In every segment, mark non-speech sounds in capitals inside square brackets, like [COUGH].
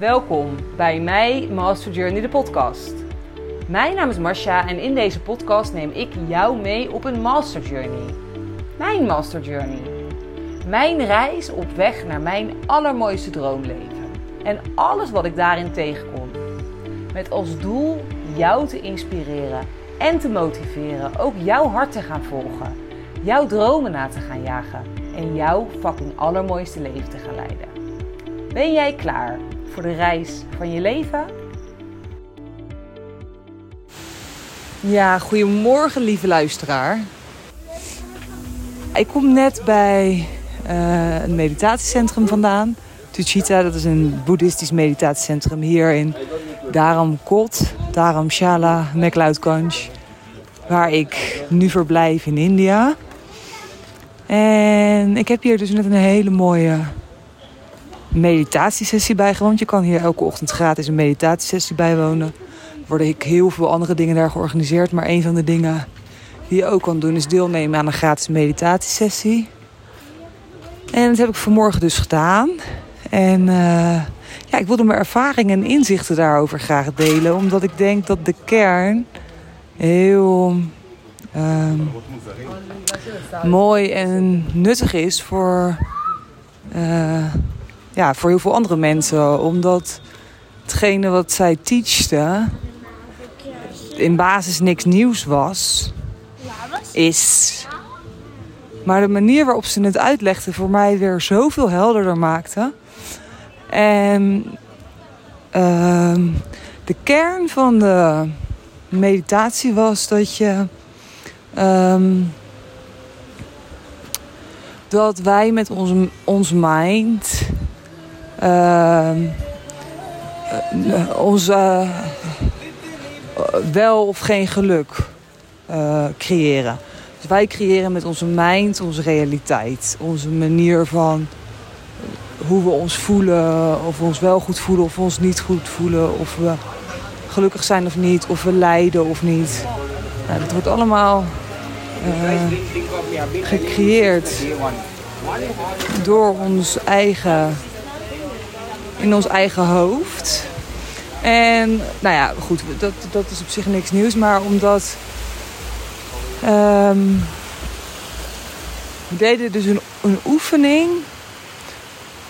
Welkom bij mij, Master Journey, de podcast. Mijn naam is Marcia en in deze podcast neem ik jou mee op een Master Journey. Mijn Master Journey. Mijn reis op weg naar mijn allermooiste droomleven. En alles wat ik daarin tegenkom. Met als doel jou te inspireren en te motiveren ook jouw hart te gaan volgen. Jouw dromen na te gaan jagen en jouw fucking allermooiste leven te gaan leiden. Ben jij klaar voor de reis van je leven? Ja, goedemorgen lieve luisteraar. Ik kom net bij uh, een meditatiecentrum vandaan. Tuchita, dat is een boeddhistisch meditatiecentrum hier in Dharamkot, Dharamshala, McLeod Waar ik nu verblijf in India. En ik heb hier dus net een hele mooie meditatiesessie bijgewoond. Je kan hier elke ochtend gratis een meditatiesessie bijwonen. Er worden heel veel andere dingen daar georganiseerd. Maar een van de dingen die je ook kan doen is deelnemen aan een gratis meditatiesessie. En dat heb ik vanmorgen dus gedaan. En uh, ja, ik wilde mijn ervaringen en inzichten daarover graag delen. Omdat ik denk dat de kern heel um, mooi en nuttig is voor, uh, ja, voor heel veel andere mensen. Omdat hetgene wat zij teachte in basis niks nieuws was, is. Maar de manier waarop ze het uitlegde voor mij weer zoveel helderder maakte. En uh, de kern van de meditatie was dat je. Um, dat wij met onze, ons mind. Uh, ons wel of geen geluk uh, creëren. Dus wij creëren met onze mind onze realiteit. Onze manier van hoe we ons voelen. Of we ons wel goed voelen of we ons niet goed voelen. Of we gelukkig zijn of niet. Of we lijden of niet. Nou, dat wordt allemaal gecreëerd door ons eigen, in ons eigen hoofd. En nou ja, goed, dat, dat is op zich niks nieuws. Maar omdat um, we deden dus een, een oefening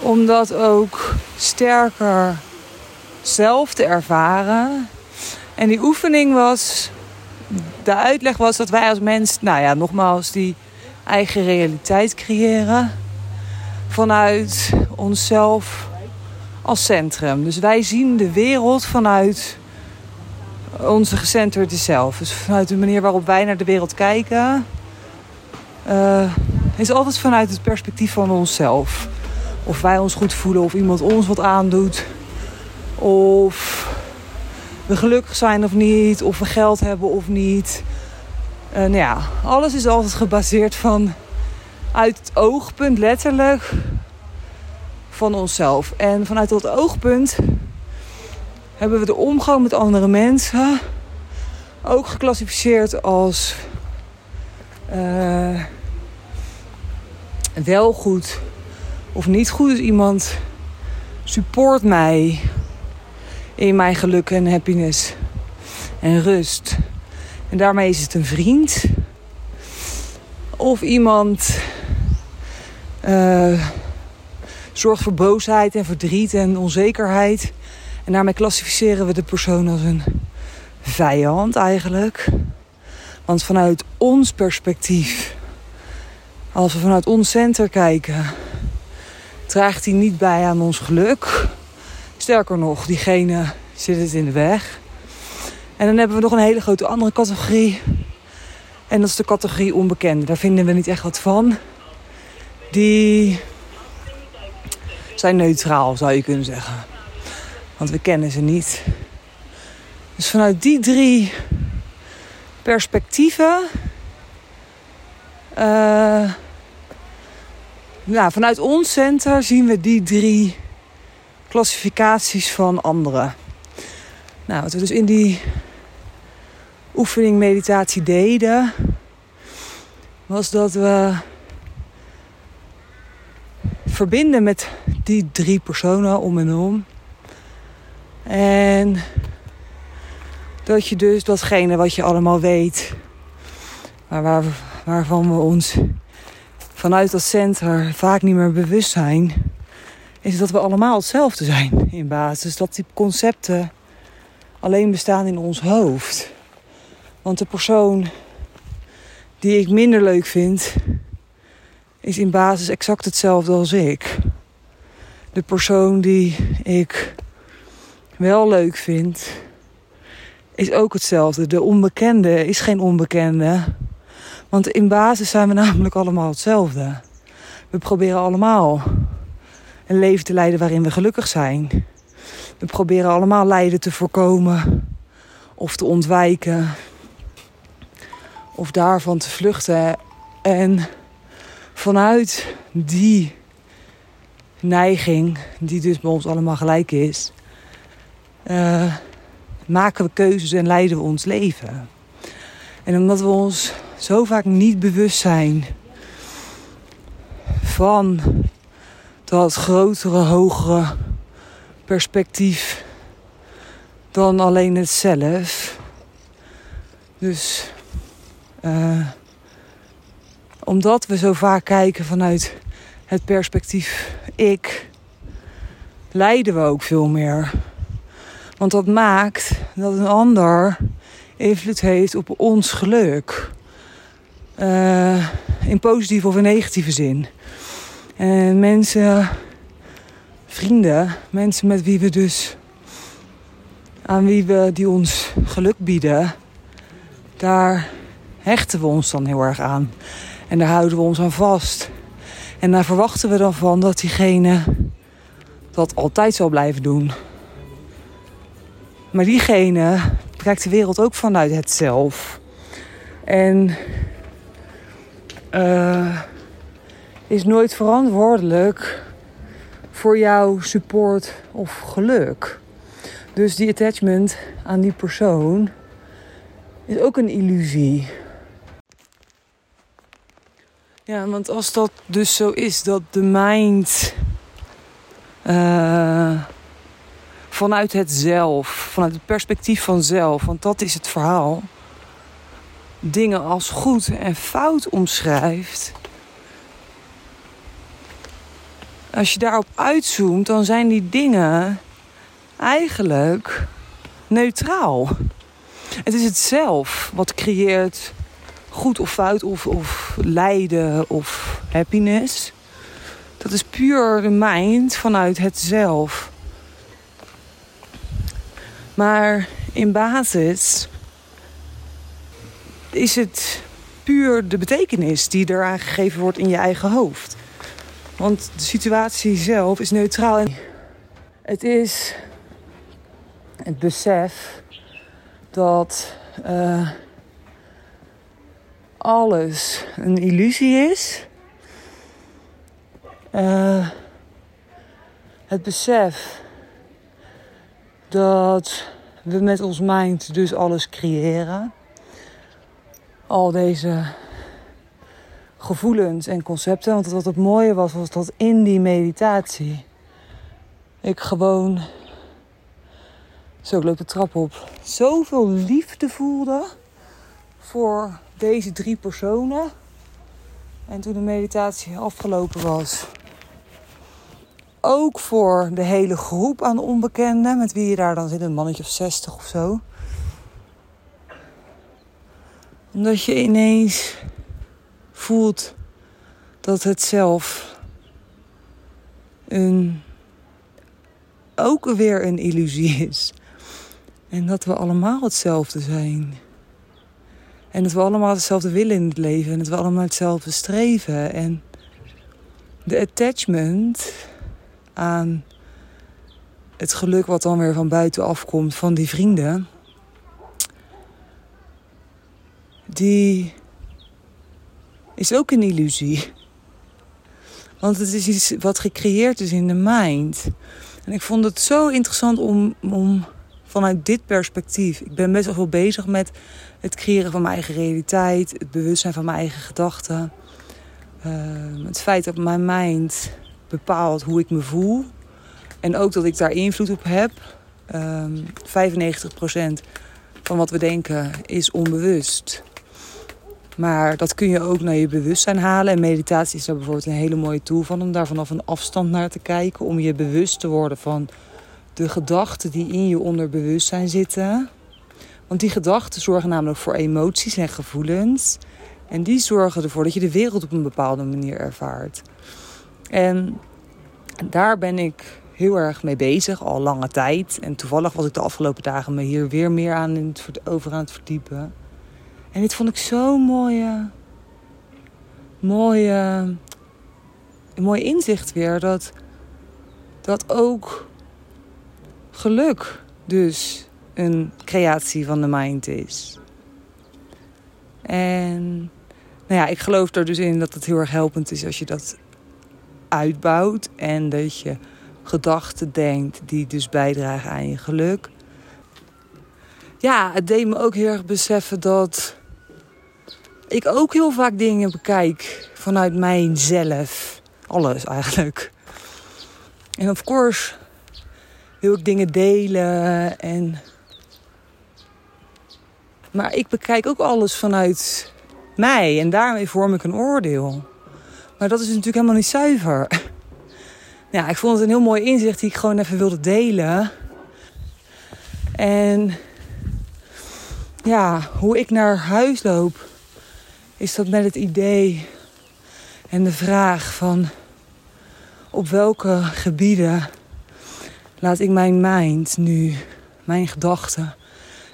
om dat ook sterker zelf te ervaren. En die oefening was, de uitleg was dat wij als mens, nou ja, nogmaals, die eigen realiteit creëren vanuit onszelf als centrum. Dus wij zien de wereld vanuit onze gecenterde zelf. Dus vanuit de manier waarop wij naar de wereld kijken, uh, is altijd vanuit het perspectief van onszelf. Of wij ons goed voelen, of iemand ons wat aandoet. Of we gelukkig zijn of niet, of we geld hebben of niet. Uh, nou ja, alles is altijd gebaseerd van uit het oogpunt letterlijk van onszelf. En vanuit dat oogpunt hebben we de omgang met andere mensen ook geclassificeerd als uh, wel goed of niet goed. Dus iemand support mij in mijn geluk en happiness en rust. En daarmee is het een vriend. Of iemand uh, zorgt voor boosheid en verdriet en onzekerheid. En daarmee klassificeren we de persoon als een vijand eigenlijk. Want vanuit ons perspectief, als we vanuit ons center kijken, draagt hij niet bij aan ons geluk. Sterker nog, diegene zit het in de weg. En dan hebben we nog een hele grote andere categorie. En dat is de categorie onbekende. Daar vinden we niet echt wat van. Die zijn neutraal, zou je kunnen zeggen. Want we kennen ze niet. Dus vanuit die drie perspectieven. Uh, nou, vanuit ons center zien we die drie klassificaties van anderen. Nou, wat we dus in die oefening meditatie deden, was dat we verbinden met die drie personen om en om. En dat je dus datgene wat je allemaal weet, maar waar, waarvan we ons vanuit dat centrum vaak niet meer bewust zijn, is dat we allemaal hetzelfde zijn in basis. Dat die concepten alleen bestaan in ons hoofd. Want de persoon die ik minder leuk vind, is in basis exact hetzelfde als ik. De persoon die ik wel leuk vind, is ook hetzelfde. De onbekende is geen onbekende. Want in basis zijn we [LAUGHS] namelijk allemaal hetzelfde. We proberen allemaal een leven te leiden waarin we gelukkig zijn. We proberen allemaal lijden te voorkomen of te ontwijken of daarvan te vluchten. En vanuit die neiging, die dus bij ons allemaal gelijk is, uh, maken we keuzes en leiden we ons leven. En omdat we ons zo vaak niet bewust zijn van dat grotere, hogere perspectief dan alleen het zelf. Dus uh, omdat we zo vaak kijken vanuit het perspectief ik, lijden we ook veel meer. Want dat maakt dat een ander invloed heeft op ons geluk. Uh, in positieve of in negatieve zin. En mensen, vrienden, mensen met wie we dus, aan wie we die ons geluk bieden, daar hechten we ons dan heel erg aan. En daar houden we ons aan vast. En daar verwachten we dan van dat diegene dat altijd zal blijven doen. Maar diegene kijkt de wereld ook vanuit het zelf. En uh, is nooit verantwoordelijk voor jouw support of geluk. Dus die attachment aan die persoon is ook een illusie. Ja, want als dat dus zo is, dat de mind uh, vanuit het zelf, vanuit het perspectief van zelf, want dat is het verhaal, dingen als goed en fout omschrijft. Als je daarop uitzoomt, dan zijn die dingen eigenlijk neutraal. Het is het zelf wat creëert goed of fout of, of lijden of happiness. Dat is puur de mind vanuit het zelf. Maar in basis is het puur de betekenis die eraan gegeven wordt in je eigen hoofd. Want de situatie zelf is neutraal. Het is het besef dat uh, alles een illusie is. Uh, het besef dat we met ons mind dus alles creëren. Al deze gevoelens en concepten. Want wat het mooie was, was dat in die meditatie ik gewoon, zo ik loop de trap op, zoveel liefde voelde voor deze drie personen. En toen de meditatie afgelopen was, ook voor de hele groep aan onbekenden, met wie je daar dan zit, een mannetje of 60 of zo. Omdat je ineens voelt dat het zelf een, ook weer een illusie is. En dat we allemaal hetzelfde zijn. En dat we allemaal hetzelfde willen in het leven. En dat we allemaal hetzelfde streven. En de attachment aan het geluk wat dan weer van buiten afkomt van die vrienden. Die is ook een illusie. Want het is iets wat gecreëerd is in de mind. En ik vond het zo interessant om, om vanuit dit perspectief. Ik ben best wel veel bezig met het creëren van mijn eigen realiteit, het bewustzijn van mijn eigen gedachten. Ehm, het feit dat mijn mind bepaalt hoe ik me voel. En ook dat ik daar invloed op heb. um, 95% van wat we denken is onbewust. Maar dat kun je ook naar je bewustzijn halen. En meditatie is daar bijvoorbeeld een hele mooie tool van. Om daar vanaf een afstand naar te kijken. Om je bewust te worden van de gedachten die in je onderbewustzijn zitten. Want die gedachten zorgen namelijk voor emoties en gevoelens. En die zorgen ervoor dat je de wereld op een bepaalde manier ervaart. En daar ben ik heel erg mee bezig, al lange tijd. En toevallig was ik de afgelopen dagen me hier weer meer aan over aan het verdiepen. En dit vond ik zo'n mooie, mooie, mooi inzicht weer. Dat, dat ook geluk dus een creatie van de mind is. En nou ja, ik geloof er dus in dat het heel erg helpend is als je dat uitbouwt. En dat je gedachten denkt die dus bijdragen aan je geluk. Ja, het deed me ook heel erg beseffen dat ik ook heel vaak dingen bekijk vanuit mijzelf. Alles eigenlijk. En of course wil ik dingen delen en... Maar ik bekijk ook alles vanuit mij en daarmee vorm ik een oordeel. Maar dat is natuurlijk helemaal niet zuiver. [LAUGHS] Ja, ik vond het een heel mooi inzicht die ik gewoon even wilde delen. En ja, hoe ik naar huis loop, is dat met het idee en de vraag van op welke gebieden laat ik mijn mind nu, mijn gedachten,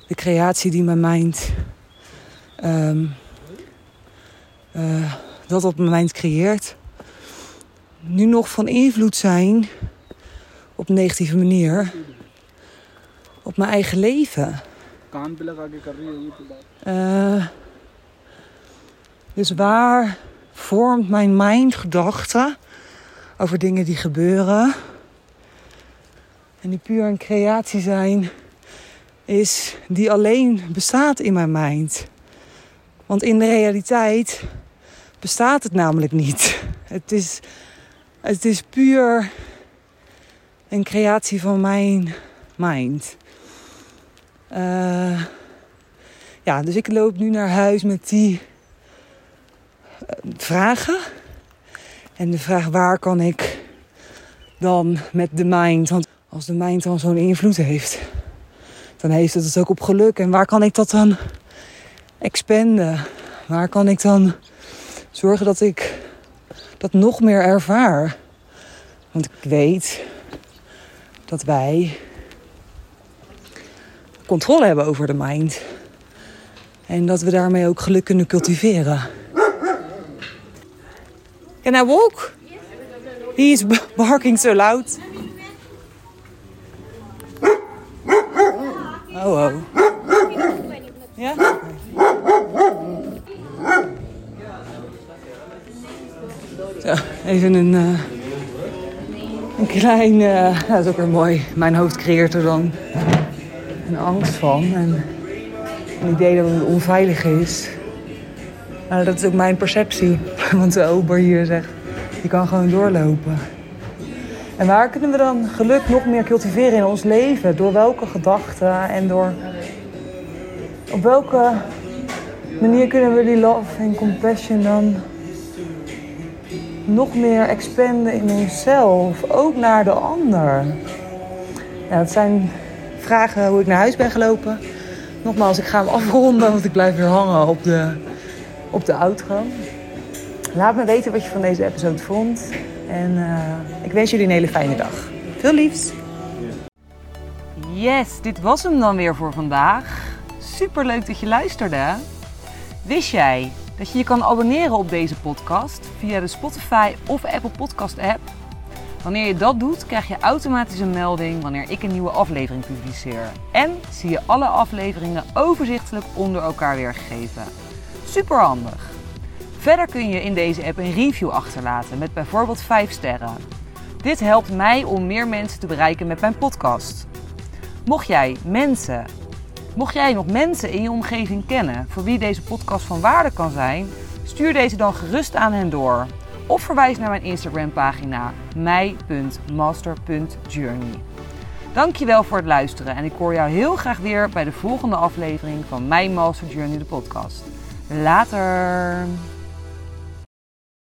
de creatie die mijn mind um, uh, dat op mijn mind creëert, nu nog van invloed zijn op een negatieve manier op mijn eigen leven. Uh, dus waar vormt mijn mind gedachten over dingen die gebeuren en die puur een creatie zijn, is die alleen bestaat in mijn mind. Want in de realiteit bestaat het namelijk niet. Het is het is puur een creatie van mijn mind. Uh, ja, dus ik loop nu naar huis met die uh, vragen. En de vraag waar kan ik dan met de mind, want als de mind dan zo'n invloed heeft, dan heeft het het ook op geluk. En waar kan ik dat dan expanden? Waar kan ik dan zorgen dat ik dat nog meer ervaar. Want ik weet dat wij controle hebben over de mind. En dat we daarmee ook geluk kunnen cultiveren. Can I walk? He is barking so loud. Oh, oh. Ja? Zo, even een, uh, een klein... Uh, dat is ook weer mooi. Mijn hoofd creëert er dan een angst van. En een idee dat het onveilig is. Nou, dat is ook mijn perceptie. [LAUGHS] Want de ober hier zegt, je kan gewoon doorlopen. En waar kunnen we dan geluk nog meer cultiveren in ons leven? Door welke gedachten en door... Op welke manier kunnen we die love en compassion dan nog meer expanden in onszelf, ook naar de ander? Ja, dat zijn vragen hoe ik naar huis ben gelopen. Nogmaals, ik ga hem afronden, want ik blijf weer hangen op de, op de outro. Laat me weten wat je van deze episode vond. En uh, ik wens jullie een hele fijne dag. Veel liefs! Yes, dit was hem dan weer voor vandaag. Super leuk dat je luisterde. Wist jij dat je je kan abonneren op deze podcast via de Spotify of Apple Podcast app. Wanneer je dat doet, krijg je automatisch een melding wanneer ik een nieuwe aflevering publiceer. En zie je alle afleveringen overzichtelijk onder elkaar weergegeven. Super handig. Verder kun je in deze app een review achterlaten met bijvoorbeeld 5 sterren. Dit helpt mij om meer mensen te bereiken met mijn podcast. Mocht jij mensen Mocht jij nog mensen in je omgeving kennen voor wie deze podcast van waarde kan zijn, stuur deze dan gerust aan hen door. Of verwijs naar mijn Instagram pagina mij.master.journey. Dankjewel voor het luisteren en ik hoor jou heel graag weer bij de volgende aflevering van mijn Master Journey de podcast. Later!